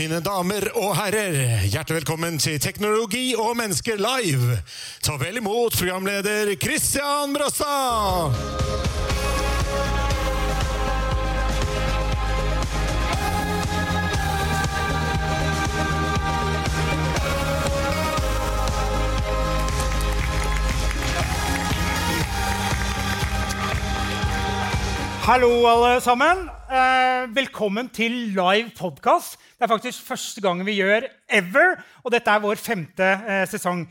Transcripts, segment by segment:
Mine damer og herrer, hjertelig velkommen til Teknologi og mennesker live. Ta vel imot programleder Christian Brostad. Hallo, alle sammen. Eh, velkommen til live podkast. Det er faktisk første gang vi gjør ever, og dette er vår femte eh, sesong.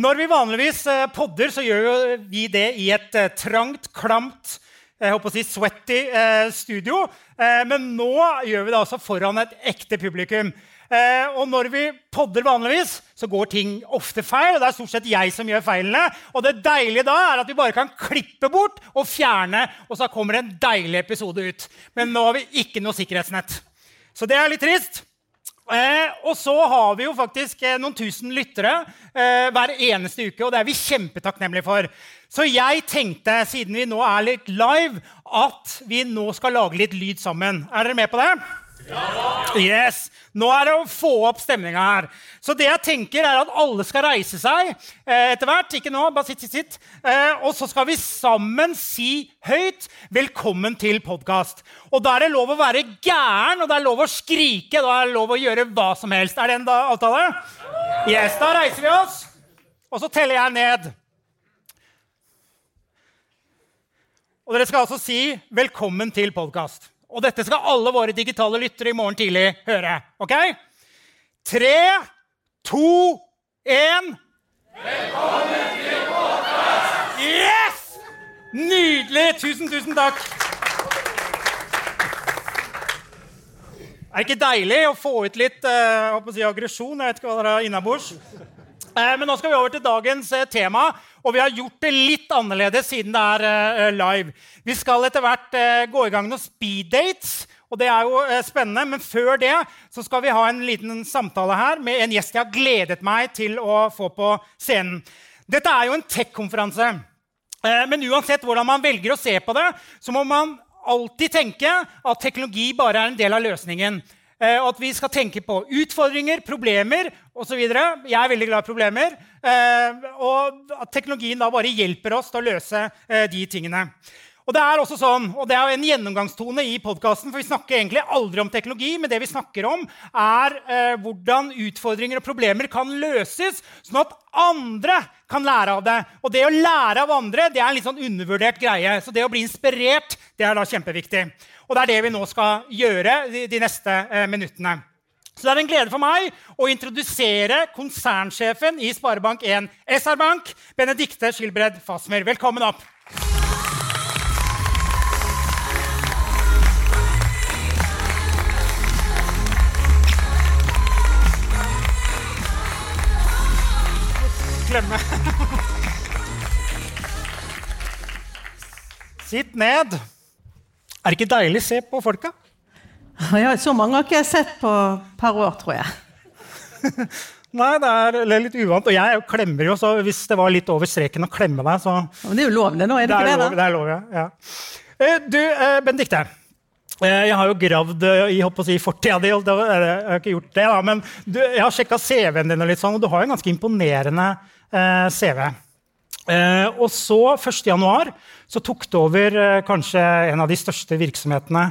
Når vi vanligvis eh, podder, så gjør vi det i et eh, trangt, klamt jeg håper å si sweaty eh, studio. Eh, men nå gjør vi det altså foran et ekte publikum. Eh, og når vi podder vanligvis, så går ting ofte feil. og Det er stort sett jeg som gjør feilene. Og det deilige da er at vi bare kan klippe bort og fjerne, og så kommer det en deilig episode ut. Men nå har vi ikke noe sikkerhetsnett. Så det er litt trist. Eh, og så har vi jo faktisk eh, noen tusen lyttere eh, hver eneste uke, og det er vi kjempetakknemlige for. Så jeg tenkte, siden vi nå er litt live, at vi nå skal lage litt lyd sammen. Er dere med på det? Ja! Yes. Nå er det å få opp stemninga her. Så det jeg tenker er at alle skal reise seg eh, etter hvert. Ikke nå, bare sitt, sitt, sitt. Eh, og så skal vi sammen si høyt 'Velkommen til podkast'. Og da er det lov å være gæren, og det er lov å skrike. Da er det lov å gjøre hva som helst. Er det en avtale? Yes, Da reiser vi oss, og så teller jeg ned. Og dere skal altså si 'Velkommen til podkast'. Og dette skal alle våre digitale lyttere i morgen tidlig høre. Ok? Tre, to, én Velkommen til podkast! Yes! Nydelig! Tusen, tusen takk. Er det ikke deilig å få ut litt uh, si, aggresjon? Jeg vet ikke hva dere har innabords. Uh, men nå skal vi over til dagens uh, tema. Og vi har gjort det litt annerledes siden det er uh, live. Vi skal etter hvert gå i gang noen speeddates. Og det er jo spennende, Men før det så skal vi ha en liten samtale her med en gjest jeg har gledet meg til å få på scenen. Dette er jo en tech-konferanse. men uansett hvordan man velger å se på det, så må man alltid tenke at teknologi bare er en del av løsningen. Eh, at vi skal tenke på utfordringer, problemer osv. Jeg er veldig glad i problemer. Eh, og at teknologien da bare hjelper oss til å løse eh, de tingene. Og det er også sånn, og det er en gjennomgangstone i podkasten, for vi snakker egentlig aldri om teknologi, men det vi snakker om, er eh, hvordan utfordringer og problemer kan løses, sånn at andre kan lære av det. Og det å lære av andre det er en litt sånn undervurdert greie. Så det å bli inspirert det er da kjempeviktig. Og det er det vi nå skal gjøre de, de neste eh, minuttene. Så det er en glede for meg å introdusere konsernsjefen i Sparebank1 SR-Bank, Benedikte Skilbred Fasmer. Velkommen opp. Glemme. Sitt ned. Er det ikke deilig å se på folka? Ja, så mange har ikke jeg sett på et par år, tror jeg. Nei, det er litt uvant. Og jeg klemmer jo, så hvis det var litt over streken å klemme deg, så Men det er jo lov, det nå, er det, det ikke det? Lov, det er lov, ja. ja. Eh, du, eh, Benedicte. Eh, jeg har jo gravd i si, fortida di. Jeg har ikke gjort det, da, men du, jeg har sjekka CV-en din, og litt sånn, og du har en ganske imponerende eh, CV. Eh, og så 1.1. så tok det over eh, kanskje en av de største virksomhetene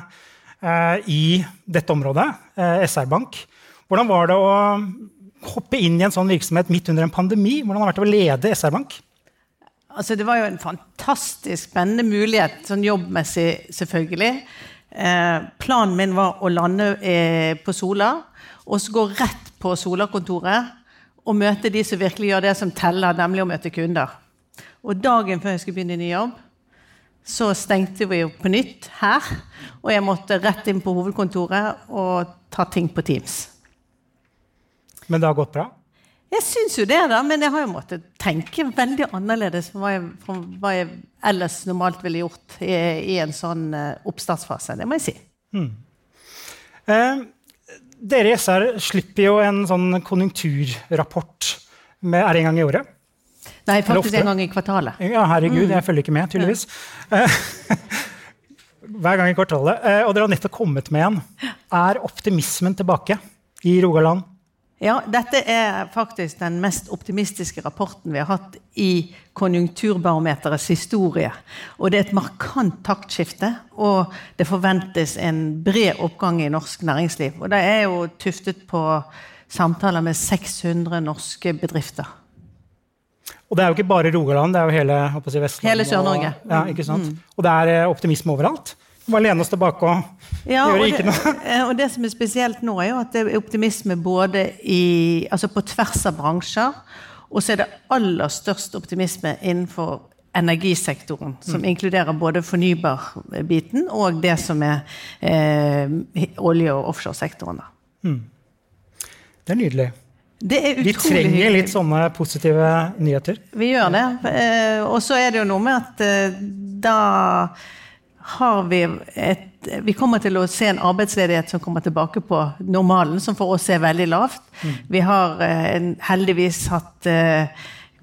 eh, i dette området, eh, SR-Bank. Hvordan var det å hoppe inn i en sånn virksomhet midt under en pandemi? Hvordan har det vært å lede SR-Bank? Altså, det var jo en fantastisk spennende mulighet, sånn jobbmessig selvfølgelig. Planen min var å lande på Sola og så gå rett på Sola-kontoret og møte de som virkelig gjør det som teller, nemlig å møte kunder. Og dagen før jeg skulle begynne i ny jobb, så stengte vi jo på nytt her. Og jeg måtte rett inn på hovedkontoret og ta ting på Teams. Men det har gått bra? Jeg syns jo det, da, men jeg har jo måttet tenke veldig annerledes fra hva jeg, fra hva jeg ellers normalt ville gjort i, i en sånn uh, oppstartsfase. Det må jeg si. Mm. Eh, dere i SR slipper jo en sånn konjunkturrapport. Med, er en gang i året? Nei, faktisk en gang i kvartalet. Ja, herregud, mm. jeg følger ikke med, tydeligvis. Ja. Hver gang i kvartalet. Eh, og dere har nettopp kommet med en. Er optimismen tilbake i Rogaland? Ja, dette er faktisk den mest optimistiske rapporten vi har hatt i Konjunkturbarometerets historie. Og det er et markant taktskifte, og det forventes en bred oppgang i norsk næringsliv. Og det er jo tuftet på samtaler med 600 norske bedrifter. Og det er jo ikke bare Rogaland, det er jo hele si, Vestlandet. Hele Sør-Norge. Ja, ikke sant? Mm. Og det er eh, optimisme overalt. Vi Bare lene oss tilbake og ja, gjøre ikke noe. Eh, og det som er spesielt nå, er jo at det er optimisme både i, altså på tvers av bransjer. Og så er det aller størst optimisme innenfor energisektoren, som mm. inkluderer både fornybarbiten og det som er eh, olje- og offshoresektoren. Mm. Det er nydelig. Det Vi trenger litt sånne positive nyheter. Vi gjør det. Eh, og så er det jo noe med at eh, da har vi et Vi kommer til å se en arbeidsledighet som kommer tilbake på normalen, som for oss er veldig lavt. Mm. Vi har eh, heldigvis hatt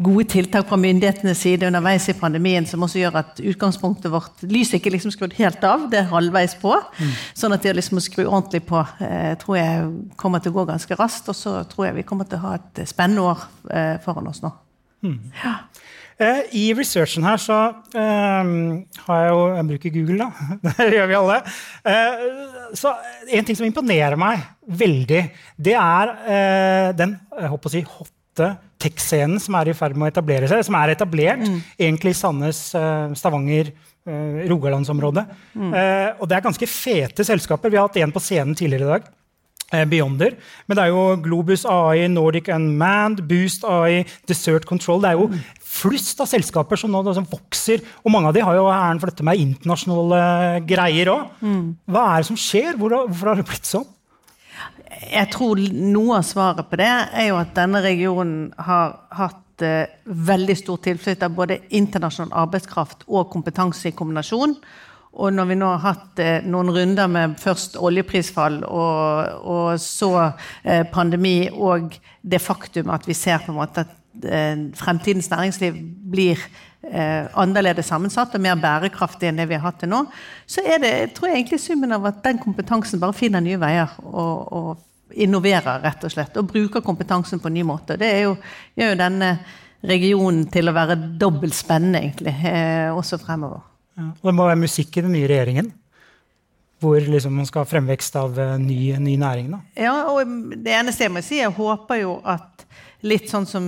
gode tiltak fra myndighetenes side underveis i pandemien som også gjør at utgangspunktet vårt Lyset ikke liksom skrudd helt av, det er halvveis på. Mm. Sånn at det å liksom skru ordentlig på eh, tror jeg kommer til å gå ganske raskt. Og så tror jeg vi kommer til å ha et spennende år eh, foran oss nå. Mm. Ja. Eh, I researchen her så eh, har jeg jo Jeg bruker Google, da. Det gjør vi alle. Eh, så en ting som imponerer meg veldig, det er den jeg håper å si, hotte tech-scenen som er i ferd med å etablere seg, som er etablert mm. egentlig i Sandnes, eh, Stavanger, eh, Rogalandsområdet. Mm. Eh, og det er ganske fete selskaper. Vi har hatt en på scenen tidligere i dag. Beyonder. Men det er jo Globus AI, Nordic Unmanned, Boost AI, Dessert Control. Det er jo flust av selskaper som nå som vokser. Og mange av de har jo æren for dette med internasjonale greier òg. Mm. Hva er det som skjer? Hvorfor har det blitt sånn? Jeg tror noe av svaret på det er jo at denne regionen har hatt eh, veldig stor tilflytt av både internasjonal arbeidskraft og kompetanse i kombinasjon. Og når vi nå har hatt eh, noen runder med først oljeprisfall og, og så eh, pandemi, og det faktum at vi ser på en måte at fremtidens næringsliv blir eh, annerledes sammensatt og mer bærekraftig enn det vi har hatt til nå, så er det tror jeg egentlig summen av at den kompetansen bare finner nye veier og, og innoverer, rett og slett. Og bruker kompetansen på en ny måte. Det jo, gjør jo denne regionen til å være dobbelt spennende, egentlig, eh, også fremover. Ja, det må være musikk i den nye regjeringen? Hvor liksom man skal ha fremvekst av uh, ny, ny, næring? Da. Ja, og det eneste jeg må si, jeg håper jo at litt sånn som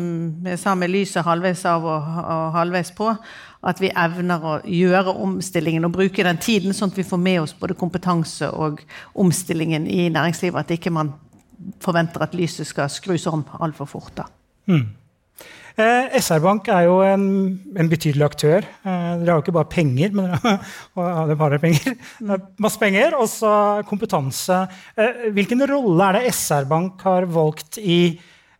jeg sa med lyset halvveis av og, og, halvveis på, at vi evner å gjøre omstillingen og bruke den tiden, sånn at vi får med oss både kompetanse og omstillingen i næringslivet. At ikke man forventer at lyset skal skrus om altfor fort. da. Mm. Eh, SR-Bank er jo en, en, betydelig aktør. Eh, dere har jo ikke bare penger, men dere har bare penger. masse penger, og så kompetanse. Eh, hvilken rolle er det SR-Bank har valgt i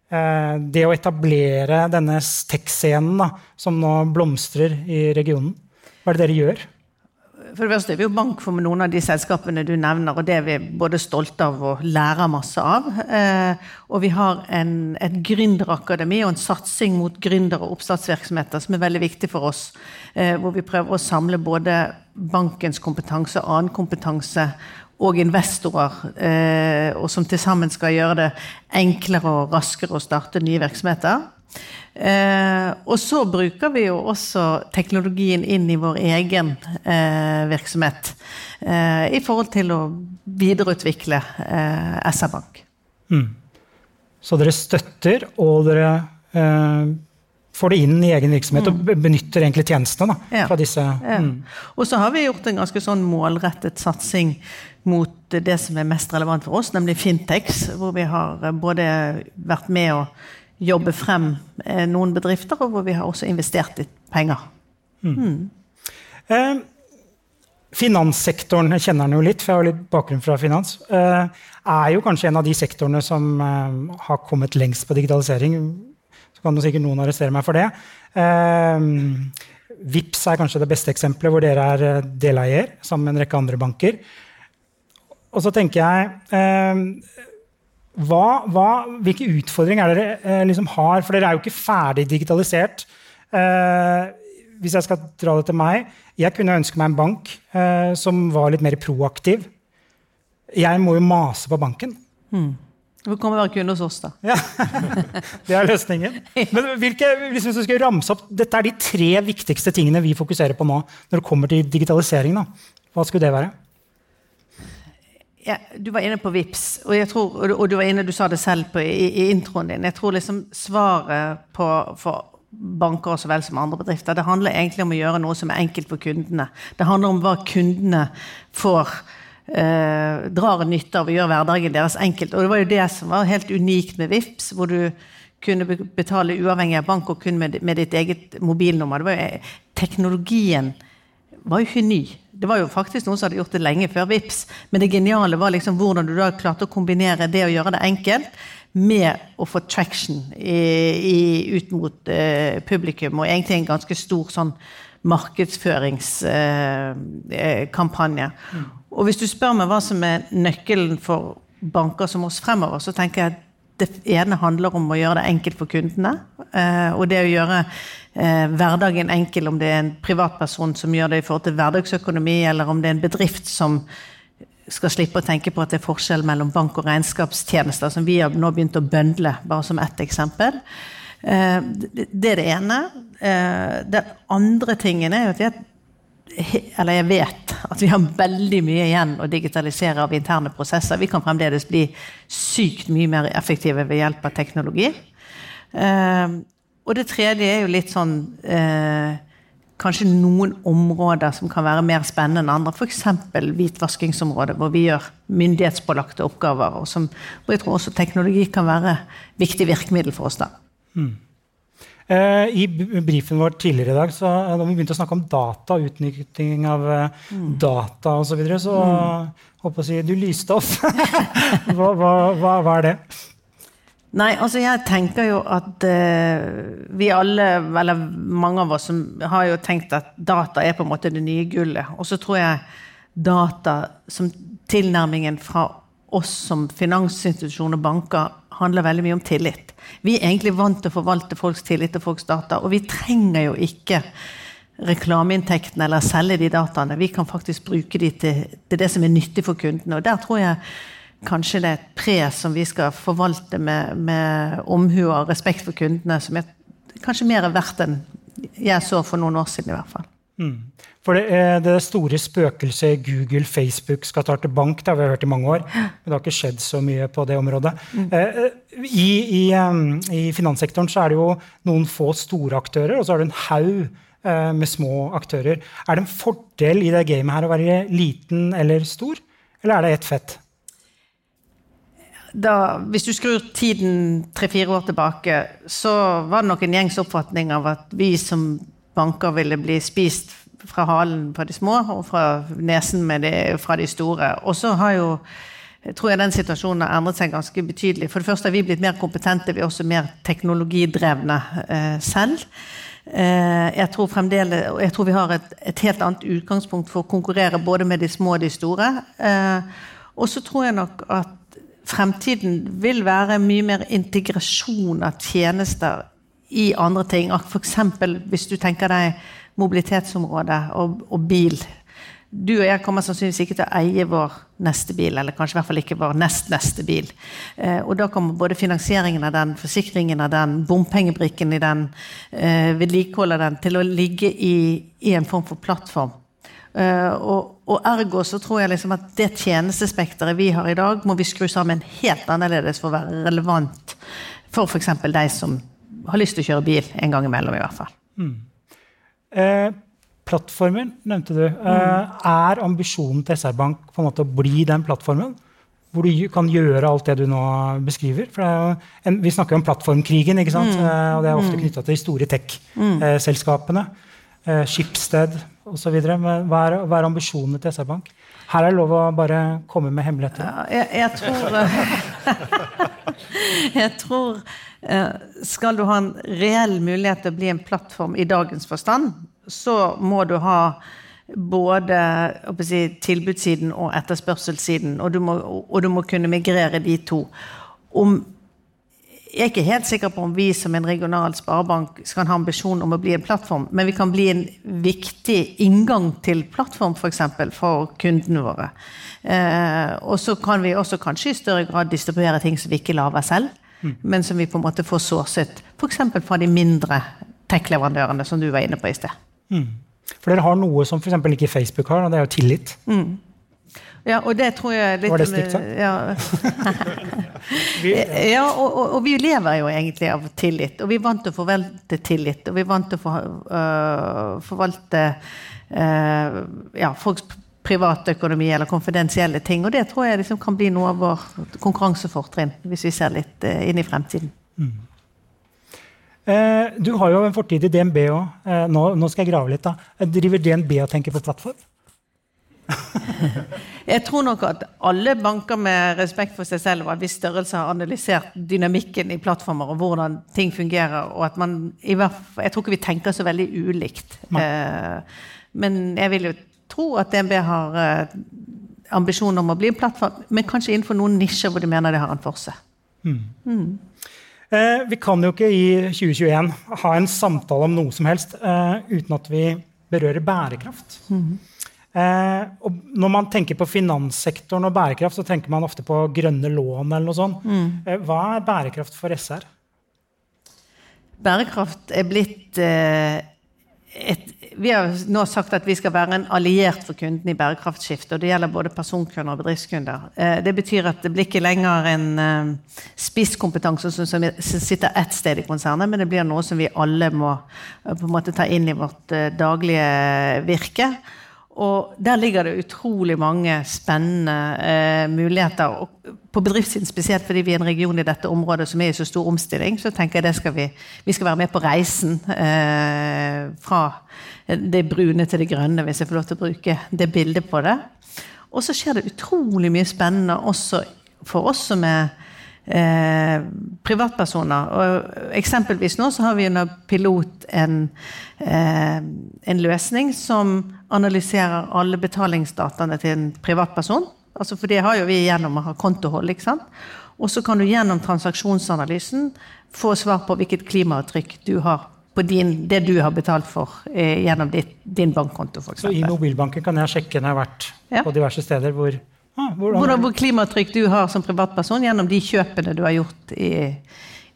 Eh, det å etablere denne tech-scenen som nå blomstrer i regionen? Hva er det dere gjør? For det første er vi jo bank for noen av de selskapene du nevner, og det er vi både stolte av og lærer masse av. Eh, og vi har en, et gründerakademi og en satsing mot gründer- og oppstartsvirksomheter som er veldig viktig for oss. Eh, hvor vi prøver å samle både bankens kompetanse annen kompetanse og investorer, eh, og som til sammen skal gjøre det enklere og raskere å starte nye virksomheter. Eh, og så bruker vi jo også teknologien inn i vår egen eh, virksomhet eh, i forhold til å videreutvikle eh, SR-Bank. Mm. Så dere støtter, og dere eh, får det inn i egen virksomhet mm. og benytter egentlig tjenestene da, ja. fra disse. Ja. Mm. Og så har vi gjort en ganske sånn målrettet satsing mot det som er mest relevant for oss, nemlig Fintex, hvor vi har eh, både vært med å jobbe frem eh, noen bedrifter, og hvor vi har også investert litt penger. Mm. Mm. Eh, finanssektoren, jeg kjenner den jo litt, for jeg har litt bakgrunn fra finans, eh, er jo kanskje en av de sektorene som eh, har kommet lengst på digitalisering. Så kan sikkert noen arrestere meg for det. Eh, VIPS er kanskje det beste eksempelet, hvor dere er deleier sammen med en rekke andre banker. Og så tenker jeg eh, hva, hva, Hvilke utfordringer er dere eh, liksom har? For dere er jo ikke ferdig digitalisert. Eh, hvis jeg skal dra det til meg Jeg kunne ønske meg en bank eh, som var litt mer proaktiv. Jeg må jo mase på banken. Mm. Du får komme være kunde hos oss, da. Ja, Det er løsningen. Men hvilke, hvis du skal ramse opp, Dette er de tre viktigste tingene vi fokuserer på nå når det kommer til digitalisering. Da. Hva skulle det være? Ja, du var inne på VIPS, og, tror, og, du inne, du sa det selv på, i, i, introen din. Jeg tror liksom svaret på, for banker så vel som andre bedrifter, det handler egentlig om å gjøre noe som er enkelt for kundene. Det handler om hva kundene får eh, drar nytte av å gjøre hverdagen deres enkelt. Og det var jo det som var helt unikt med VIPS, hvor du kunne betale uavhengig av bank og kun med, med ditt eget mobilnummer. Var jo, teknologien var jo ikke ny. Det var jo faktisk noen som hadde gjort det lenge før VIPS. Men det geniale var liksom hvordan du da klarte å kombinere det å gjøre det enkelt med å få traction i, i, ut mot eh, publikum. Og egentlig en ganske stor sånn markedsføringskampanje. Eh, mm. Og hvis du spør meg hva som er nøkkelen for banker som oss fremover, så tenker jeg at det ene handler om å gjøre det enkelt for kundene. Eh, og det å gjøre eh, hverdagen enkel, om det er en privatperson som gjør det i forhold til hverdagsøkonomi, eller om det er en bedrift som skal slippe å tenke på at det er forskjell mellom bank- og regnskapstjenester, som vi har nå begynt å bøndle, bare som ett eksempel. Eh, det er det ene. Den andre tingen er jo at eller jeg vet at vi har veldig mye igjen å digitalisere av interne prosesser. Vi kan fremdeles bli sykt mye mer effektive ved hjelp av teknologi. Uh, og det tredje er jo litt sånn uh, Kanskje noen områder som kan være mer spennende enn andre. F.eks. hvitvaskingsområdet, hvor vi gjør myndighetspålagte oppgaver. Og som, hvor jeg tror også teknologi kan være viktig virkemiddel for oss. da. Mm. Eh, I brifen vår tidligere i dag så da vi begynte å snakke om data, utnytting av eh, mm. data osv., så, videre, så mm. håper jeg å si du lyste opp. hva, hva, hva, hva, er det? Nei, altså jeg tenker jo at uh, vi alle, eller mange av oss, som har jo tenkt at data er på en måte det nye gullet. Og så tror jeg data som tilnærmingen fra oss som finansinstitusjon og banker handler veldig mye om tillit. Vi er egentlig vant til å forvalte folks tillit til folks data, og vi trenger jo ikke reklameinntektene eller selge de dataene. Vi kan faktisk bruke de til, til det som er nyttig for kundene. Og der tror jeg kanskje det er et pre som vi skal forvalte med, med omhu og respekt for kundene, som er kanskje mer verdt enn jeg så for noen år siden, i hvert fall. Mm. For det, det, store spøkelset Google, Facebook skal starte bank, det har vi hørt i mange år. Men det har ikke skjedd så mye på det området. Mm. Eh, I, i, I, finanssektoren så er det jo noen få store aktører, og så er det en haug eh, med små aktører. Er det en fordel i det gamet her å være liten eller stor, eller er det ett fett? Da, hvis du skrur tiden tre-fire år tilbake, så var det nok en gjengs oppfatning av at vi som banker ville bli spist fra halen på de små og fra nesen de, fra de store. Og så har jo tror jeg den situasjonen har endret seg ganske betydelig. For det første har vi blitt mer kompetente, vi er også mer teknologidrevne eh, selv. Eh, jeg, tror jeg tror vi har et, et, helt annet utgangspunkt for å konkurrere både med de små og de store. Eh, og så tror jeg nok at fremtiden vil være mye mer integrasjon av tjenester i andre ting. F.eks. hvis du tenker deg mobilitetsområdet og, og, bil. Du og jeg kommer sannsynligvis ikke til å eie vår neste bil, eller kanskje i hvert fall ikke vår nest neste bil. Eh, og da kommer både finansieringen av den, forsikringen av den, bompengebrikken i den, eh, vedlikeholdet av den, til å ligge i, i en form for plattform. Eh, og, og, ergo så tror jeg liksom at det tjenestespekteret vi har i dag, må vi skru sammen helt annerledes for å være relevant for f.eks. deg som har lyst til å kjøre bil en gang imellom, i hvert fall. Mm. Eh, plattformen nevnte du. Eh, er ambisjonen til SR-Bank på en måte å bli den plattformen? Hvor du kan gjøre alt det du nå beskriver? En, vi snakker jo om plattformkrigen, ikke sant? Mm. Eh, og det er ofte mm. knytta til de store tech-selskapene. Eh, Schibsted osv. Hva, er, hva er ambisjonene til SR-Bank? Her er det lov å bare komme med hemmeligheter. Ja, jeg, jeg, tror Jeg tror skal du ha en reell mulighet til å bli en plattform i dagens forstand, så må du ha både si, tilbudssiden og etterspørselssiden, og du, må, og du, må, kunne migrere de to. Om jeg er ikke helt sikker på om vi som en regional sparebank skal ha ambisjon om å bli en plattform, men vi kan bli en viktig inngang til plattform f.eks. For, eksempel, for kundene våre. Eh, og så kan vi også kanskje i større grad distribuere ting som vi ikke lager selv, mm. men som vi på en måte får sourcet f.eks. fra de mindre tech-leverandørene som du var inne på i sted. Mm. For dere har noe som f.eks. ikke Facebook har, og det er jo tillit. Mm. Ja, og det tror jeg litt Var det stygt sagt? Ja, ja og, og, og, vi lever jo egentlig av tillit. Og vi er vant til å forvalte tillit. Og vi er vant til å for, uh, forvalte uh, ja, folks privatøkonomi eller konfidensielle ting. Og det tror jeg liksom kan bli noe av vår konkurransefortrinn, hvis vi ser litt uh, inn i fremtiden. Mm. du har jo en fortid i DNB òg. Nå, nå, skal jeg grave litt. da. Driver DNB og tenker på plattform? Jeg tror nok at alle banker med respekt for seg selv og en viss størrelse har analysert dynamikken i plattformer og hvordan ting fungerer. og at man, i hvert fall, Jeg tror ikke vi tenker så veldig ulikt. Eh, men jeg vil jo tro at DNB har eh, ambisjoner om å bli en plattform, men kanskje innenfor noen nisjer hvor de mener det har en forse. Mm. Mm. Eh, vi kan jo ikke i 2021 ha en samtale om noe som helst eh, uten at vi berører bærekraft. Mm. Eh, og når man tenker på finanssektoren og bærekraft, så tenker man ofte på grønne lån. eller noe sånt. Mm. Eh, hva er bærekraft for SR? Bærekraft er blitt eh, et, Vi har nå sagt at vi skal være en alliert for kundene i bærekraftskiftet. Og det gjelder både personkunder og bedriftskunder. Eh, det betyr at det blir ikke lenger en eh, spisskompetanse som, sitter ett sted i konsernet, men det blir noe som vi alle må eh, på en måte ta inn i vårt daglige virke. Og der ligger det utrolig mange spennende eh, muligheter. Og på bedriftssiden spesielt fordi vi er en region i dette området som er i så stor omstilling, så tenker jeg skal vi, vi, skal være med på reisen eh, fra det brune til det grønne, hvis jeg får lov til å bruke det bildet på det. Og så skjer det utrolig mye spennende også for oss som er eh, privatpersoner. Og eksempelvis nå så har vi under pilot en, eh, en løsning som analyserer alle betalingsdataene til en privatperson. Altså for det har jo vi gjennom å ha kontohold. ikke sant? Og så kan du gjennom transaksjonsanalysen få svar på hvilket klimaavtrykk du har på din, det du har betalt for eh, gjennom ditt, din bankkonto. For så i mobilbanken kan jeg sjekke når jeg har vært ja. på diverse steder hvor Ah, hvordan, hvor klimatrykk du har som privatperson gjennom de kjøpene du har gjort i,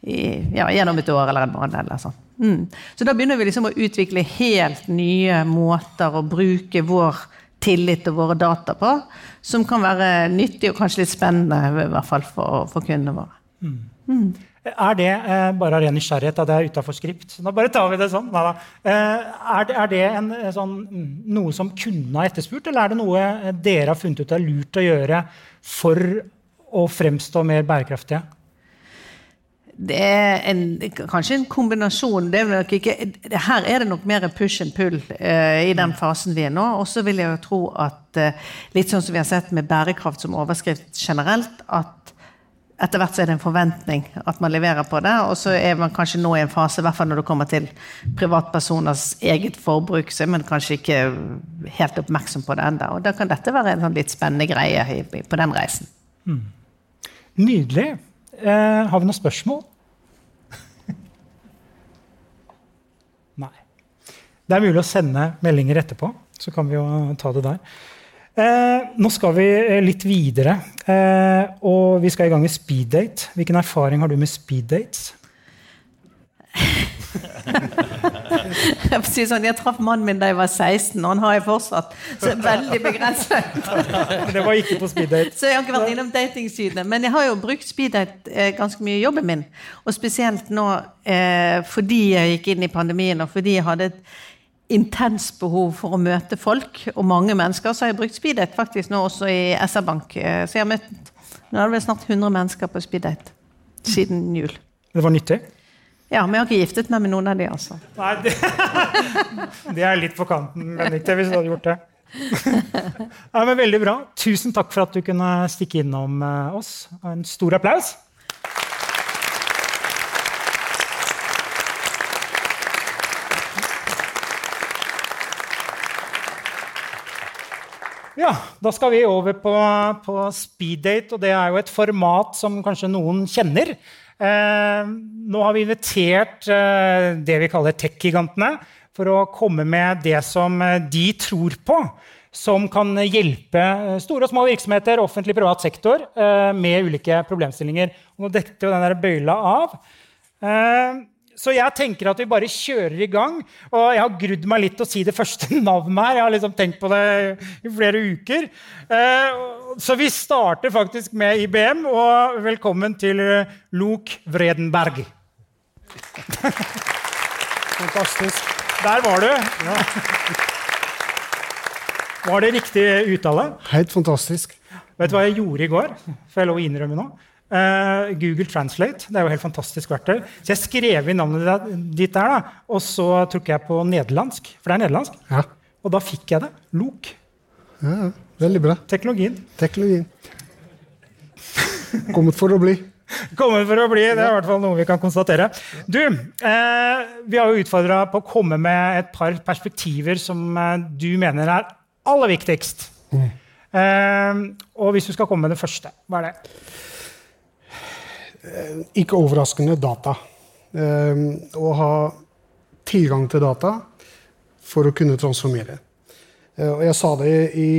i, ja, gjennom et år eller en måned. eller sånn. Mm. Så da begynner vi liksom å utvikle helt nye måter å bruke vår tillit og våre data på, som kan være nyttig og kanskje litt spennende i hvert fall for, for kundene våre. Mm. Mm. Er det eh, bare av ren nysgjerrighet? at det er utafor skript? Nå bare tar vi det sånn. Eh, er, det, er det en, eh, sånn, mm, noe som kundene har etterspurt, eller er det noe eh, dere har funnet ut er lurt å gjøre for å fremstå mer bærekraftige? Det er en, kanskje en kombinasjon. Er ikke, her er det nok mer push and pull eh, i den fasen vi er nå. Og så vil jeg jo tro at uh, litt sånn som vi har sett med bærekraft som overskrift generelt, at etter hvert så er det en forventning at man leverer på det. Og så er man kanskje nå i en fase, i hvert fall når det kommer til privatpersoners eget forbruk, så er man kanskje ikke helt oppmerksom på det ennå. Og da kan dette være en sånn litt spennende greie på den reisen. Mm. Nydelig. Eh, har vi noen spørsmål? Nei. Det er mulig å sende meldinger etterpå, så kan vi jo ta det der. Eh, nå skal vi eh, litt videre, eh, og vi skal i gang med speeddate. Hvilken erfaring har du med speeddates? jeg, si sånn, jeg traff mannen min da jeg var 16, og han har jeg fortsatt. Så veldig begrenset. det var ikke på speeddate. Så jeg har ikke vært innom datingsidene. Men jeg har jo brukt speeddate eh, ganske mye i jobben min. Og spesielt nå eh, fordi jeg gikk inn i pandemien, og fordi jeg hadde et intens behov for å møte folk, og mange mennesker, så har jeg brukt speeddate faktisk nå også i SR-Bank. Eh, så jeg har møtt nå er det vel snart 100 mennesker på speeddate siden jul. Det var nyttig? Ja, men jeg har ikke giftet meg med noen av de, altså. Nei, det, det er litt på kanten, men ikke hvis du hadde gjort det. Ja, men Veldig bra. Tusen takk for at du kunne stikke innom eh, oss. En stor applaus. Ja, Da skal vi over på, på speeddate, og det er jo et format som kanskje noen kjenner. Eh, nå har vi invitert eh, det vi kaller tech-gigantene for å komme med det som eh, de tror på. Som kan hjelpe store og små virksomheter, offentlig privat sektor, eh, med ulike problemstillinger. Og nå dekket jo den der bøyla av. Eh, så jeg tenker at vi bare kjører i gang. Og jeg har grudd meg litt til å si det første navnet her. Jeg har liksom tenkt på det i flere uker. Eh, så vi starter faktisk med IBM, og velkommen til Lok Vredenberg. Fantastisk. Der var du. Var det riktig uttale? Helt fantastisk. Vet du hva jeg gjorde i går? Får jeg lov å innrømme nå? Uh, Google Translate. Det er jo helt fantastisk verktøy. Så jeg skrev inn navnet ditt der, da, og så trykket jeg på nederlandsk. For det er nederlandsk. Ja. Og da fikk jeg det. Lok. ja, veldig bra. Teknologien. Teknologien. Kommet for å bli. Kommet for å bli. Det er i hvert fall noe vi kan konstatere. Du, eh, vi har jo utfordra på å komme med et par perspektiver som eh, du mener er aller viktigst. Mm. Og hvis du skal komme med det første, hva er det? Eh, ikke overraskende data. Eh, å ha tilgang til data for å kunne transformere. Eh, og jeg sa det i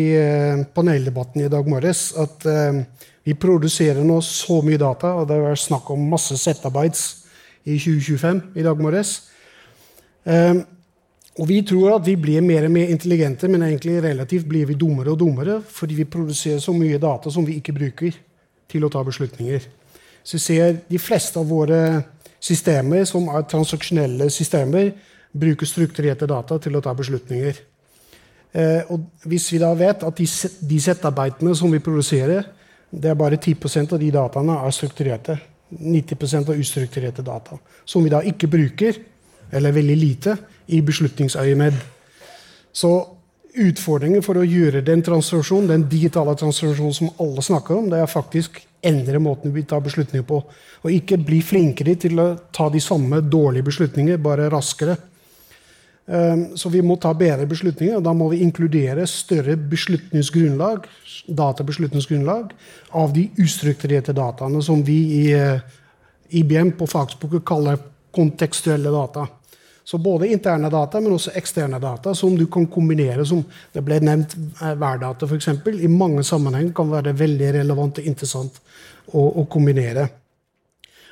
paneldebatten i dag morges at vi produserer nå så mye data, og det har vært snakk om masse zettabytes i 2025 i dag morges. Og vi tror at vi blir mer og mer intelligente, men egentlig relativt blir vi dummere og dummere fordi vi produserer så mye data som vi ikke bruker til å ta beslutninger. Så ser de fleste av våre systemer, som er transaksjonelle systemer, bruker strukturerte data til å ta beslutninger. Eh, og hvis vi da vet at de, de settarbeidene som vi produserer, det er bare 10% av de dataene er strukturerte. 90% av ustrukturerte data. Som vi da ikke bruker, eller veldig lite, i beslutningsøyemed. Så utfordringen for å gjøre den transaksjonen, den digitale transformasjonen som alle snakker om, det er faktisk endre måten vi tar beslutninger på. Og ikke bli flinkere til å ta de samme dårlige beslutninger, bare raskere. Ehm, så vi må ta bedre beslutninger, og da må vi inkludere større beslutningsgrunnlag, databeslutningsgrunnlag av de ustrukturerte dataene som vi i eh, IBM på fagspråket kaller kontekstuelle data. Så både interne data, men også eksterne data som du kan kombinere. som Det ble nevnt eh, værdata, f.eks. I mange sammenheng kan være veldig relevant og interessant å, å kombinere.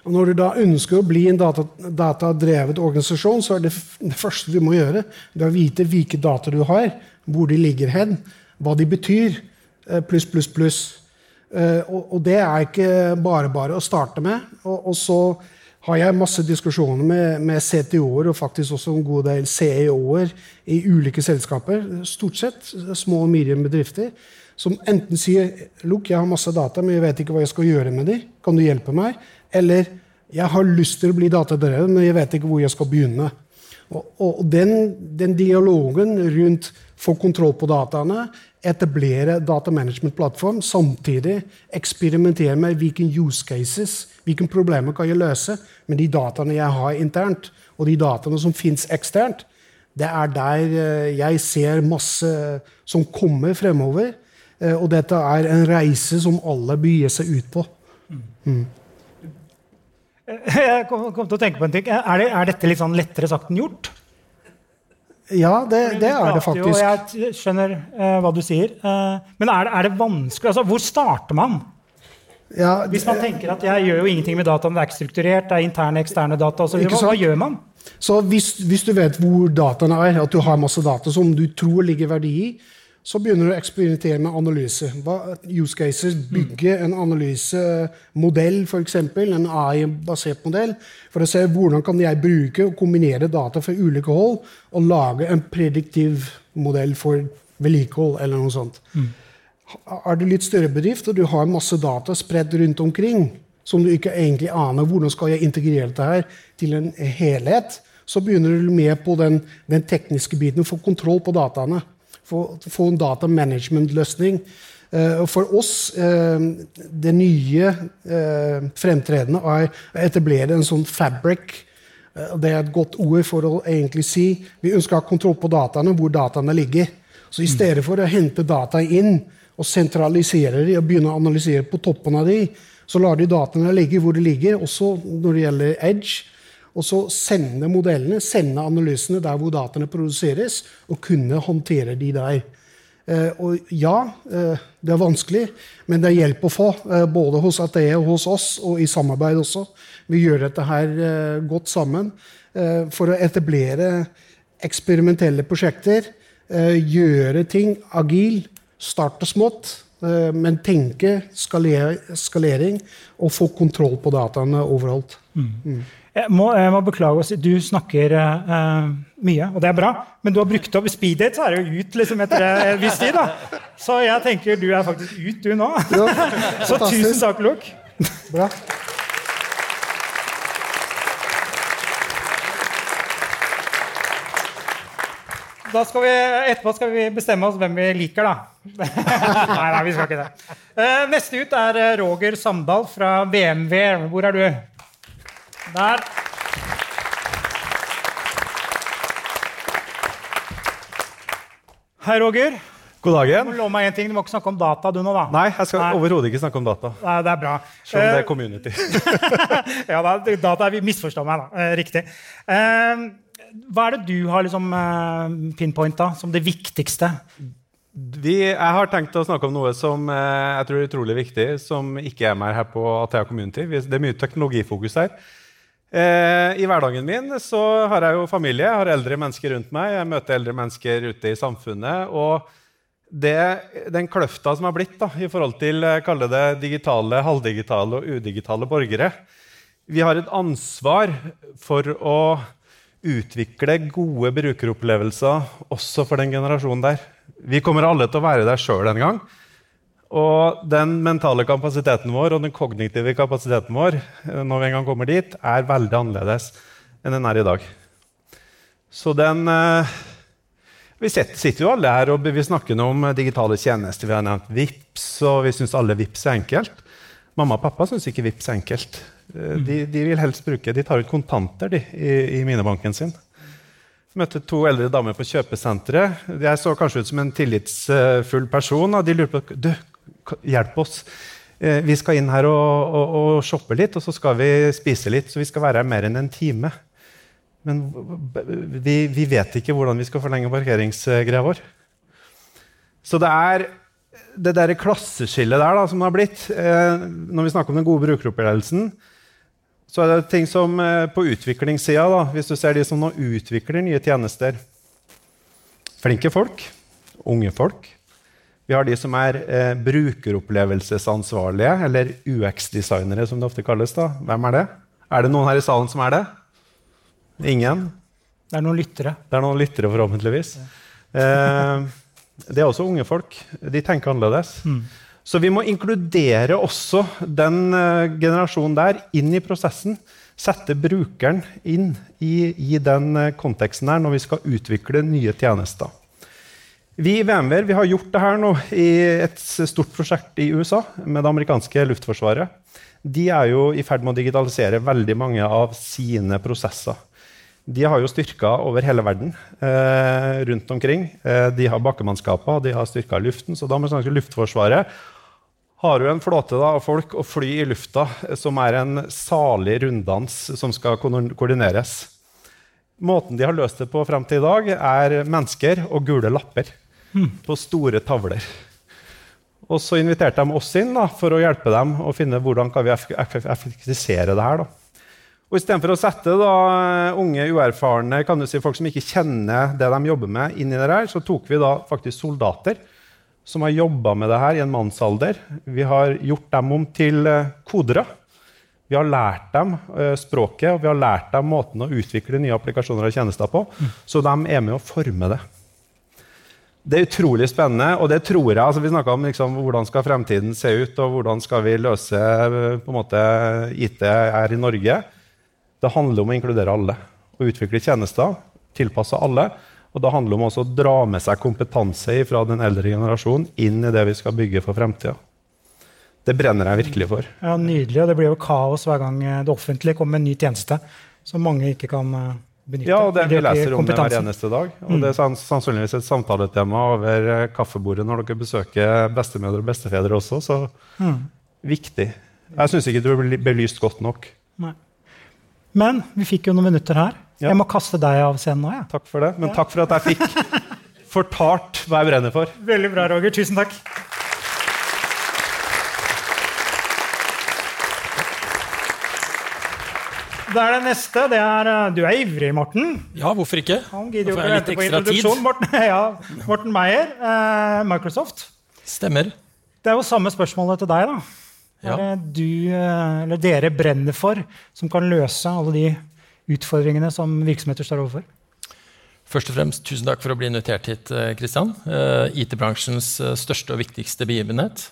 Og når du da ønsker å bli en data, datadrevet organisasjon, så er det, det første du må gjøre, det er å vite hvilke data du har, hvor de ligger hen, hva de betyr, eh, pluss, pluss, pluss. Eh, og, og det er ikke bare bare å starte med. Og, og så har jeg masse diskusjoner med, med CTO-er og faktisk også en god del CEO-er i ulike selskaper, stort sett små og medium bedrifter, som enten sier «Look, jeg har masse data, men jeg vet ikke hva jeg skal gjøre med dem. Kan du hjelpe meg? Eller jeg har lyst til å bli datadrevet, men jeg vet ikke hvor jeg skal begynne. Og, og den, den, dialogen rundt få kontroll på dataene, etablere data management-plattform, samtidig eksperimentere med hvilke use cases hvilke problemer kan jeg løse med de dataene jeg har internt, og de dataene som fins eksternt? Det er der eh, jeg ser masse som kommer fremover. Eh, og dette er en reise som alle bør gi seg ut på. Mm. Jeg kom, kom, til å tenke på en ting. Er, det, er dette litt sånn lettere sagt enn gjort? Ja, det, det er det faktisk. Jo, jeg skjønner uh, hva du sier. Uh, men er det, er det vanskelig? Altså, hvor starter man? Ja, Hvis man tenker at jeg gjør jo ingenting med dataen, det er ikke strukturert, det er interne, eksterne data osv., hva, hva gjør man? Så hvis, hvis, du vet hvor dataene er, at du har masse data som du tror ligger verdi i, så begynner du å eksperimentere med analyse. Hva, use cases, Bygge en analysemodell, f.eks. En AI-basert modell, for å se hvordan kan jeg bruke og kombinere data fra ulike hold og lage en prediktiv modell for vedlikehold eller noe sånt. Mm. Er du litt større bedrift og du har masse data spredt rundt omkring, som du ikke egentlig aner hvordan skal jeg integrere dette her til en helhet, så begynner du med på den, den tekniske biten, få kontroll på dataene. Få, få en data management-løsning. Og for oss, uh, det nye uh, fremtredende er å etablere en sånn fabric. det er et godt ord for å egentlig si vi ønsker å ha kontroll på dataene, hvor dataene ligger. Så i stedet for å hente data inn og sentralisere de og begynne å analysere på toppen av de, Så lar de dataene ligge hvor de ligger, også når det gjelder Edge. Og så sende modellene, sende analysene der hvor dataene produseres, og kunne håndtere de der. Eh, og ja, eh, det er vanskelig, men det er hjelp å få. Eh, både hos ATE og hos oss, og i samarbeid også. Vi gjør dette her godt sammen for å etablere eksperimentelle prosjekter. gjøre ting agil, starte smått, men tenke skalering og få kontroll på dataene overalt. Jeg må, jeg må beklage å si, Du snakker uh, mye, og det er bra. Men du har brukt opp speeddate, så er det jo ut liksom, etter en viss tid. da. Så jeg tenker du er faktisk ut, du nå. Så tusen takk, Luke. Bra. Da skal vi, etterpå skal vi bestemme oss hvem vi liker, da. nei, nei, vi skal ikke det. Eh, neste ut er Roger Samdal fra BMW. Hvor er du? Der. Hei, Roger. God Du dagen. må love meg en ting. Du må ikke snakke om data, du nå, da. Nei, jeg skal overhodet ikke snakke om data. Nei, det er bra. Selv om det Eh, er community. ja, da, data er vi misforstår meg, da. Eh, riktig. Eh, hva er det du har liksom, eh, pinpointa som det viktigste? Vi, jeg har tenkt å snakke om noe som eh, jeg tror er utrolig viktig, som ikke er mer her på Athea Community. Det er mye teknologifokus her. Eh, I hverdagen min så har jeg jo familie, jeg har eldre mennesker rundt meg. Jeg møter eldre mennesker ute i samfunnet. og det, den kløfta som har blitt da, i forhold til eh, det digitale, halvdigitale og udigitale borgere Vi har et ansvar for å utvikle gode brukeropplevelser også for den generasjonen der. Vi kommer alle til å være der sjøl en gang. Og den mentale kapasiteten vår og den kognitive kapasiteten vår eh, når vi en gang kommer dit, er veldig annerledes enn den er i dag. Så den eh, Vi sitter jo alle her og vi snakker nå om digitale tjenester. Vi har nevnt VIPS, og vi syns alle VIPS er enkelt. Mamma og pappa syns ikke VIPS er enkelt. Eh, De, de vil helst bruke, de tar ut kontanter de, i, i minibanken sin. Møtte to eldre damer på kjøpesenteret. Jeg så kanskje ut som en tillitsfull person. og De lurte på du, hjelp oss. Eh, Vi skal inn her og, og, og shoppe litt, og så skal vi spise litt. Så vi skal være her mer enn en time. Men vi, vi vet ikke hvordan vi skal forlenge parkeringsgreia vår. Så det er det der klasseskillet der da, som det har blitt eh, Når vi snakker om den gode brukeropplevelsen, så er det ting som eh, på utviklingssida, da, hvis du ser de som nå utvikler nye tjenester Flinke folk, unge folk. Vi har de som er eh, brukeropplevelsesansvarlige, eller UX-designere, som det ofte kalles. da. Hvem er det? Er det noen her i salen som er det? Ingen? Det er noen lyttere. Det er noen lyttere, forhåpentligvis. Eh, det er også unge folk. De tenker annerledes. Så vi må inkludere også den eh, generasjonen der inn i prosessen. Sette brukeren inn i, i den eh, konteksten her når vi skal utvikle nye tjenester. Vi i VMWR vi har gjort det her nå i et stort prosjekt i USA med det amerikanske luftforsvaret. De er jo i ferd med å digitalisere veldig mange av sine prosesser. De har jo styrker over hele verden eh, rundt omkring. Eh, de har bakkemannskaper, de har styrker i luften. Så det amerikanske luftforsvaret har jo en flåte da, av folk å fly i lufta eh, som er en salig runddans som skal ko- koordineres. Måten de har løst det på frem til i dag, er mennesker og gule lapper på store tavler. Og så inviterte de oss inn da, for å hjelpe dem å finne hvordan kan vi kan eff- effektivisere det her. Da. Og Istedenfor å sette da, unge, uerfarne kan du si, folk som ikke kjenner det de jobber med, inn i det her, så tok vi da faktisk soldater som har jobba med det her i en mannsalder. Vi har gjort dem om til eh, kodere. Vi har lært dem eh, språket og vi har lært dem måten å utvikle nye applikasjoner og tjenester på. Så de er med å forme det. Det er utrolig spennende, og det tror jeg altså Vi snakka om liksom, hvordan skal fremtiden se ut, og hvordan skal vi løse eh, måte, IT her i Norge. Det handler om å inkludere alle og utvikle tjenester tilpassa alle. Og det handler om også å dra med seg kompetanse fra den eldre generasjonen inn i det vi skal bygge for fremtida. Det brenner jeg virkelig for. Ja, Nydelig. Og det blir jo kaos hver gang eh, det offentlige kommer med en ny tjeneste som mange ikke kan eh, benytte. Ja, og det, De vi leser om det hver eneste dag. Og det er sanns- sannsynligvis et samtaletema over eh, kaffebordet når dere besøker bestemødre og bestefedre også. Så viktig. Jeg syns ikke du ble belyst godt nok. Nei. Men vi fikk jo noen minutter her. Ja. Jeg må kaste deg av scenen nå. Ja. Takk for det. Men takk for at jeg fikk fortalt hva jeg brenner for. Veldig bra, Roger. Tusen takk. Da er det neste. Det er, eh, du er ivrig, Morten. Ja, hvorfor ikke? Han gidder jo ikke å vente på introduksjon. Morten, ja, Morten Meyer, eh, Microsoft. Stemmer. Det er jo samme spørsmålet til deg. da. Hva er det du, eh, eller dere brenner for, som kan løse alle de utfordringene som virksomheter står overfor? Først og fremst, Tusen takk for å bli invitert hit, Kristian. Eh, IT-bransjens største og viktigste begivenhet.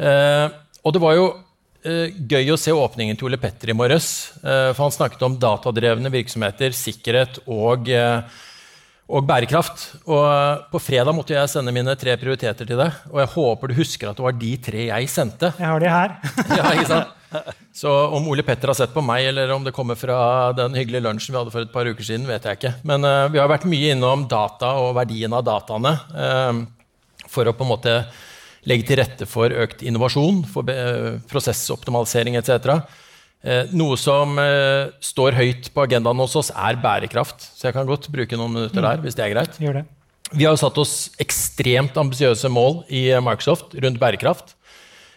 Og det var jo gøy å se åpningen til Ole Petter i morges. eh, for han snakket om datadrevne virksomheter, sikkerhet og, eh, og bærekraft. Og eh, på fredag måtte jeg sende mine tre prioriteter til deg. Og jeg håper du husker at det var de tre jeg sendte. Jeg har de her. Ja, ikke sant? Så om Ole Petter har sett på meg, eller om det kommer fra den hyggelige lunsjen vi hadde for et par uker siden, vet jeg ikke. Men uh, vi har vært mye innom data og verdien av dataene uh, for å på en måte legge til rette for økt innovasjon, for prosessoptimalisering etc. Eh, noe som eh, står høyt på agendaen hos oss, er bærekraft. Så jeg kan godt bruke noen minutter der, hvis det er greit. Gjør det. Vi har jo satt oss ekstremt ambisiøse mål i Microsoft rundt bærekraft.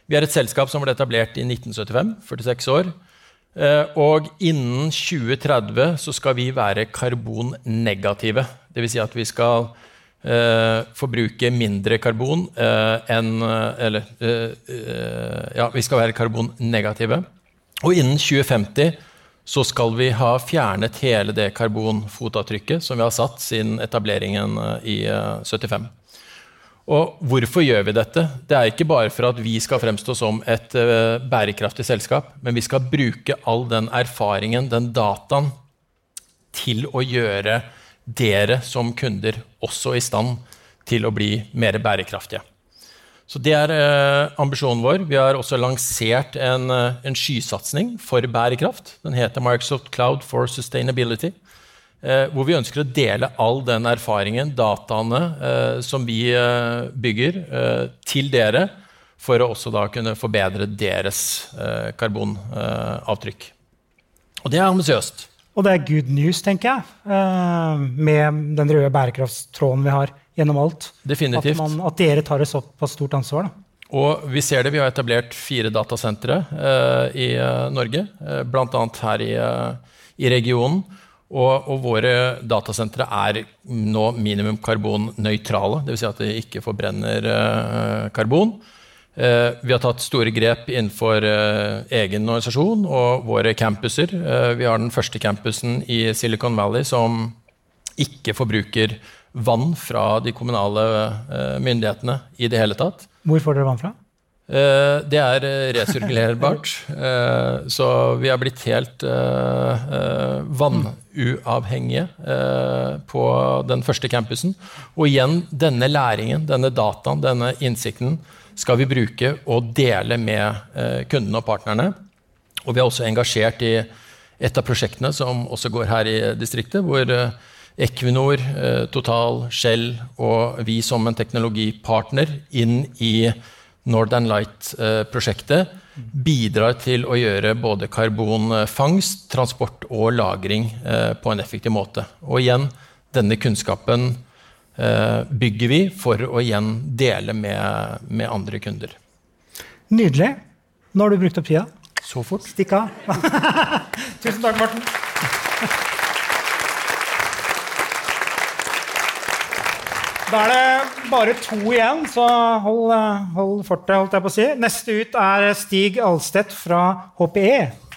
Vi er et selskap som ble etablert i 1975, 46 år. Eh, Og innen 2030 så skal vi være karbonnegative. Dvs. Si at vi skal eh, forbruke mindre karbon eh, enn eh, Eller eh, Ja, vi skal være karbonnegative. Og innen 2050 så skal vi ha fjernet hele det karbonfotavtrykket som vi har satt siden etableringen i eh, 75. Og hvorfor gjør vi dette? Det er ikke bare for at vi skal fremstå som et bærekraftig selskap, men vi skal bruke all den erfaringen, den dataen, til å gjøre dere som kunder også i stand til å bli mer bærekraftige. Så Det er eh, ambisjonen vår. Vi har også lansert en, eh, en skysatsing for bærekraft. Den heter Microsoft Cloud for Sustainability. Eh, hvor vi ønsker å dele all den erfaringen, dataene, som vi bygger, til dere, for å også da kunne forbedre deres karbonavtrykk. Og det er ambisiøst. Og det er good news, tenker jeg, eh, med den røde bærekraftstråden vi har gjennom alt. Definitivt. At, man, at dere tar et såpass stort ansvar. Da. Og vi ser det. Vi har etablert fire datasentre eh, i eh, Norge, eh, bl.a. her i, eh, i regionen. Og, og våre datasentre er nå minimum karbonnøytrale, dvs. Si at de ikke forbrenner eh, karbon. Eh, vi har tatt store grep innenfor eh, egen organisasjon og våre campuser. Eh, vi har den første campusen i Silicon Valley som ikke forbruker vann fra de kommunale myndighetene i det hele tatt. Hvor får dere vann fra? Det er resirkulerbart. Så vi har blitt helt vannuavhengige på den første campusen. Og igjen, denne læringen, denne dataen, denne innsikten skal vi bruke og dele med eh, kundene og partnerne. Og vi er også engasjert i et av prosjektene som også går her i distriktet, hvor eh, Equinor, eh, Total, Shell og vi som en teknologipartner inn i Northern Light-prosjektet bidrar til å gjøre både karbonfangst, transport og lagring på en effektiv måte. Og igjen, denne kunnskapen bygger vi for å igjen dele med, med andre kunder. Nydelig. Nå har du brukt opp tida. Så fort. Stikk av. Tusen takk, Morten. Da er det bare to igjen, så hold, eh, hold fortet, holdt jeg på å si. Neste ut er Stig Alstedt fra. HPE.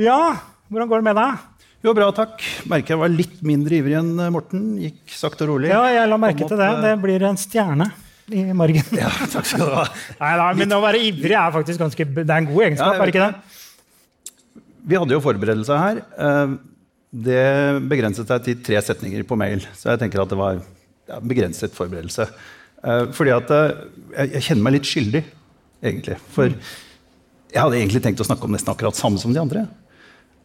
Ja, hvordan går det med deg? Jo, bra, takk. Merker jeg var litt mindre ivrig enn eh, Morten. Gikk sakte og rolig. Ja, jeg la merke til det. Det eh, blir en stjerne i margen. Ja, takk skal du ha. Nei, da, men å være ivrig er faktisk ganske Det er en god egenskap, Ja, er det ikke det? Vi hadde jo forberedelse her. Eh, Det begrenset seg til tre setninger på mail, så jeg tenker at det var ja, begrenset forberedelse. Fordi at jeg, jeg kjenner meg litt skyldig, egentlig. For jeg hadde egentlig tenkt å snakke om nesten akkurat samme som de andre.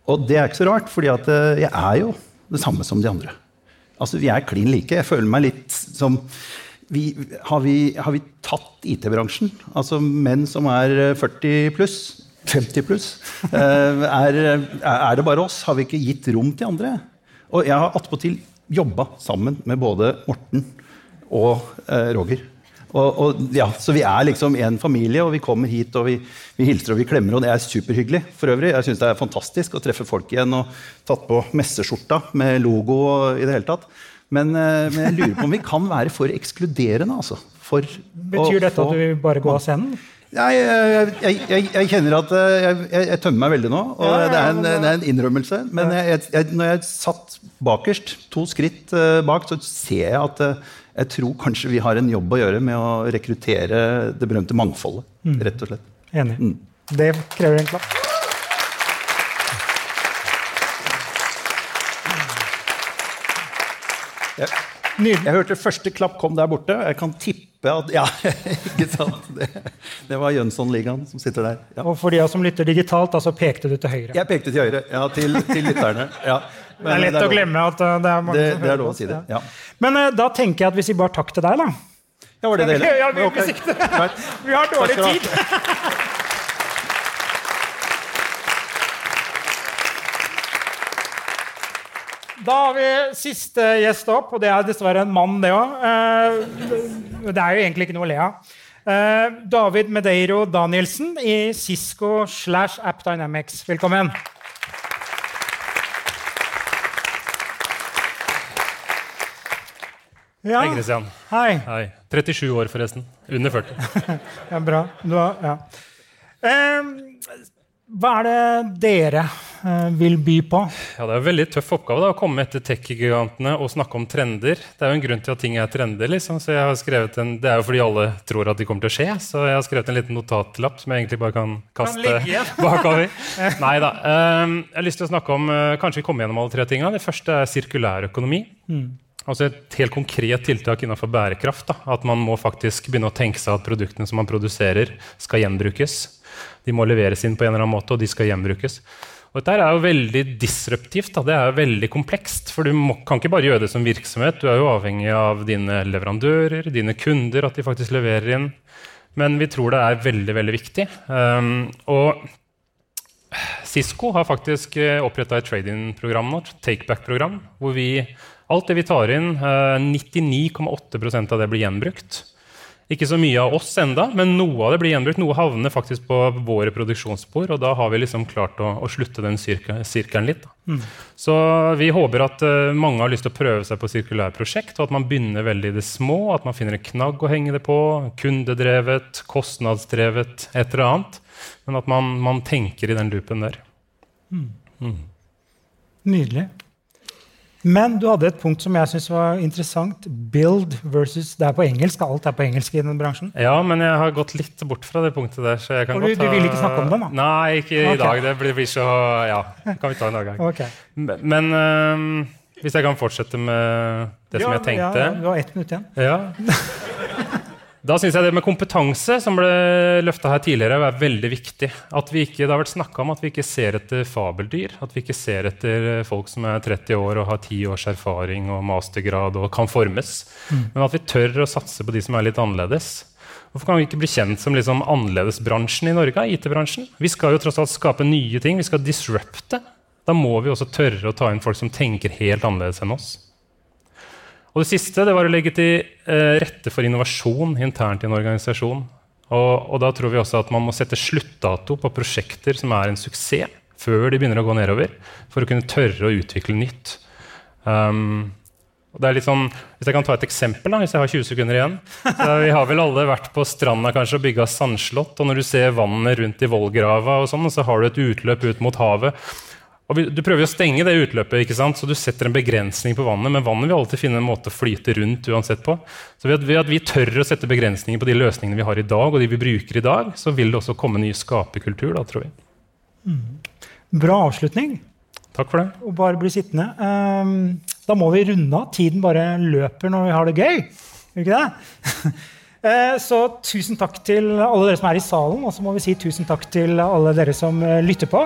Og det er ikke så rart, fordi eh, jeg er jo det samme som de andre. Altså, Vi er klin like. Jeg føler meg litt som vi, har, vi, har, vi, tatt IT-bransjen? Altså menn som er 40 pluss? 50 pluss? Eh, er, er, det bare oss? Har vi ikke gitt rom til andre? Og jeg har attpåtil jobba sammen med både Morten og eh, Roger. Og, og, ja, så vi er liksom en familie, og vi kommer hit og vi, vi hilser og vi klemmer. Og det er superhyggelig. for øvrig. Jeg syns det er fantastisk å treffe folk igjen og tatt på messeskjorta med logo. i det hele tatt. Men, eh, men, jeg lurer på om vi kan være for ekskluderende. Altså, for Betyr dette at du bare gå av scenen? Jeg, jeg, jeg, jeg, kjenner at eh, jeg, tømmer meg veldig nå. og ja, ja, det, er en, det, er en, innrømmelse. Men når jeg satt bakerst, to skritt uh, bak, så ser jeg at jeg tror kanskje vi har en jobb å gjøre med å rekruttere det berømte mangfoldet. Mm. rett og slett. Enig. Mm. Det krever en klapp. Jeg, jeg hørte første klapp kom der borte. Jeg kan tippe at Ja, ikke sant? Det, det var Jønsson-ligaen som sitter der. Ja. Og for de som lytter digitalt, altså pekte du til høyre? Jeg pekte til høyre, ja, til, til lytterne. Ja. Det er lett det er å glemme at uh, det er mange det, som hører det er lov å si det, ja. Men uh, da tenker jeg at vi sier bare takk til deg, da. Ja, var det det hele? Ja, vi, okay. vi har dårlig tid. Da har vi siste gjest opp, og det er dessverre en mann, det òg. Eh, det er jo egentlig ikke noe å le av. Eh, David Medeiro Danielsen i Cisco slash App Dynamics. Velkommen. Ja. Hei, Kristian. Hei. Hei. 37 år, forresten. Under 40. ja, bra. Har, ja. Eh, hva er det dere Eh, vil by på? Ja, Det er en veldig tøff oppgave da, å komme etter tech-gigantene og snakke om trender. Det er jo en grunn til at ting er trender. liksom, så jeg har skrevet en, Det er jo fordi alle tror at de kommer til å skje. Så jeg har skrevet en liten notatlapp som jeg egentlig bare kan kaste bakover. Nei da. Eh, jeg har lyst til å snakke om uh, Kanskje vi kommer gjennom alle tre tingene. Det første er sirkulær økonomi. Mm. Altså Et helt konkret tiltak innenfor bærekraft. Da. At man må faktisk begynne å tenke seg at produktene som man produserer, skal gjenbrukes. De må leveres inn på en eller annen måte, og de skal gjenbrukes. Og dette er jo veldig disruptivt. Da. Det er jo veldig komplekst. For du må, kan ikke bare gjøre det som virksomhet. Du er jo avhengig av dine leverandører, dine kunder, at de faktisk leverer inn. Men vi tror det er veldig, veldig viktig. Um, og Cisco har faktisk eh, oppretta et trade-in-program nå, takeback-program, hvor vi, alt det vi tar inn, uh, eh, 99,8% av det blir gjenbrukt. Ikke så mye av oss enda, men noe av det blir gjenbrukt. Noe havner faktisk på våre produksjonsspor, og da har vi liksom klart å, å slutte den sirkelen litt. Mm. Så vi håper at uh, mange har lyst til å prøve seg på sirkulære prosjekt, og at man begynner veldig i det små, at man finner en knagg å henge det på, kundedrevet, kostnadsdrevet, et eller annet. Men at man, man tenker i den loopen der. Mm. Mm. Nydelig. Men du hadde et punkt som jeg synes var interessant. Build versus Det er på engelsk. Alt er på engelsk i den bransjen. Ja, men jeg har gått litt bort fra det punktet der. så jeg kan Og du, godt ta... du vil ikke snakke om det, da? Nei, ikke okay. i dag. Det blir, blir, så Ja, kan vi ta en annen. Okay. Men uh, hvis jeg kan fortsette med det ja, som jeg tenkte Ja, du har ett minutt igjen. Ja. Da syns jeg det med kompetanse, som ble løfta her tidligere, er veldig viktig. At vi ikke, det har vært snakka om at vi ikke ser etter fabeldyr. At vi ikke ser etter folk som er 30 år og har 10 års erfaring og mastergrad og kan formes. Mm. Men at vi tør å satse på de som er litt annerledes. Hvorfor kan vi ikke bli kjent som liksom annerledesbransjen i Norge? IT-bransjen? Vi skal jo tross alt skape nye ting. Vi skal disrupte. Da må vi også tørre å ta inn folk som tenker helt annerledes enn oss. Og det siste det var å legge til eh, rette for innovasjon internt i en organisasjon. Og, og, da tror vi også at man må sette sluttdato på prosjekter som er en suksess, før de begynner å gå nedover, for å kunne tørre å utvikle nytt. Um, sånn, hvis jeg kan ta et eksempel, da, hvis jeg har 20 sekunder igjen. vi har vel alle vært på stranda kanskje og bygga sandslott. Og når du ser vannet rundt i vollgrava, og sånn, så har du et utløp ut mot havet. Og Du prøver å stenge det utløpet, ikke sant? så du setter en begrensning på vannet. Men vannet vil alltid finne en måte å flyte rundt uansett på. Så ved at, vi tør å sette begrensninger på de løsningene vi har i dag, og de vi bruker i dag, så vil det også komme ny skaperkultur, da, tror vi. Mm. Bra avslutning. Takk for det. Og bare bli sittende. Um, da må vi runde av. Tiden bare løper når vi har det gøy. Gjør ikke det? Eh, så tusen takk til alle dere som er i salen, og så må vi si tusen takk til alle dere som eh, lytter på.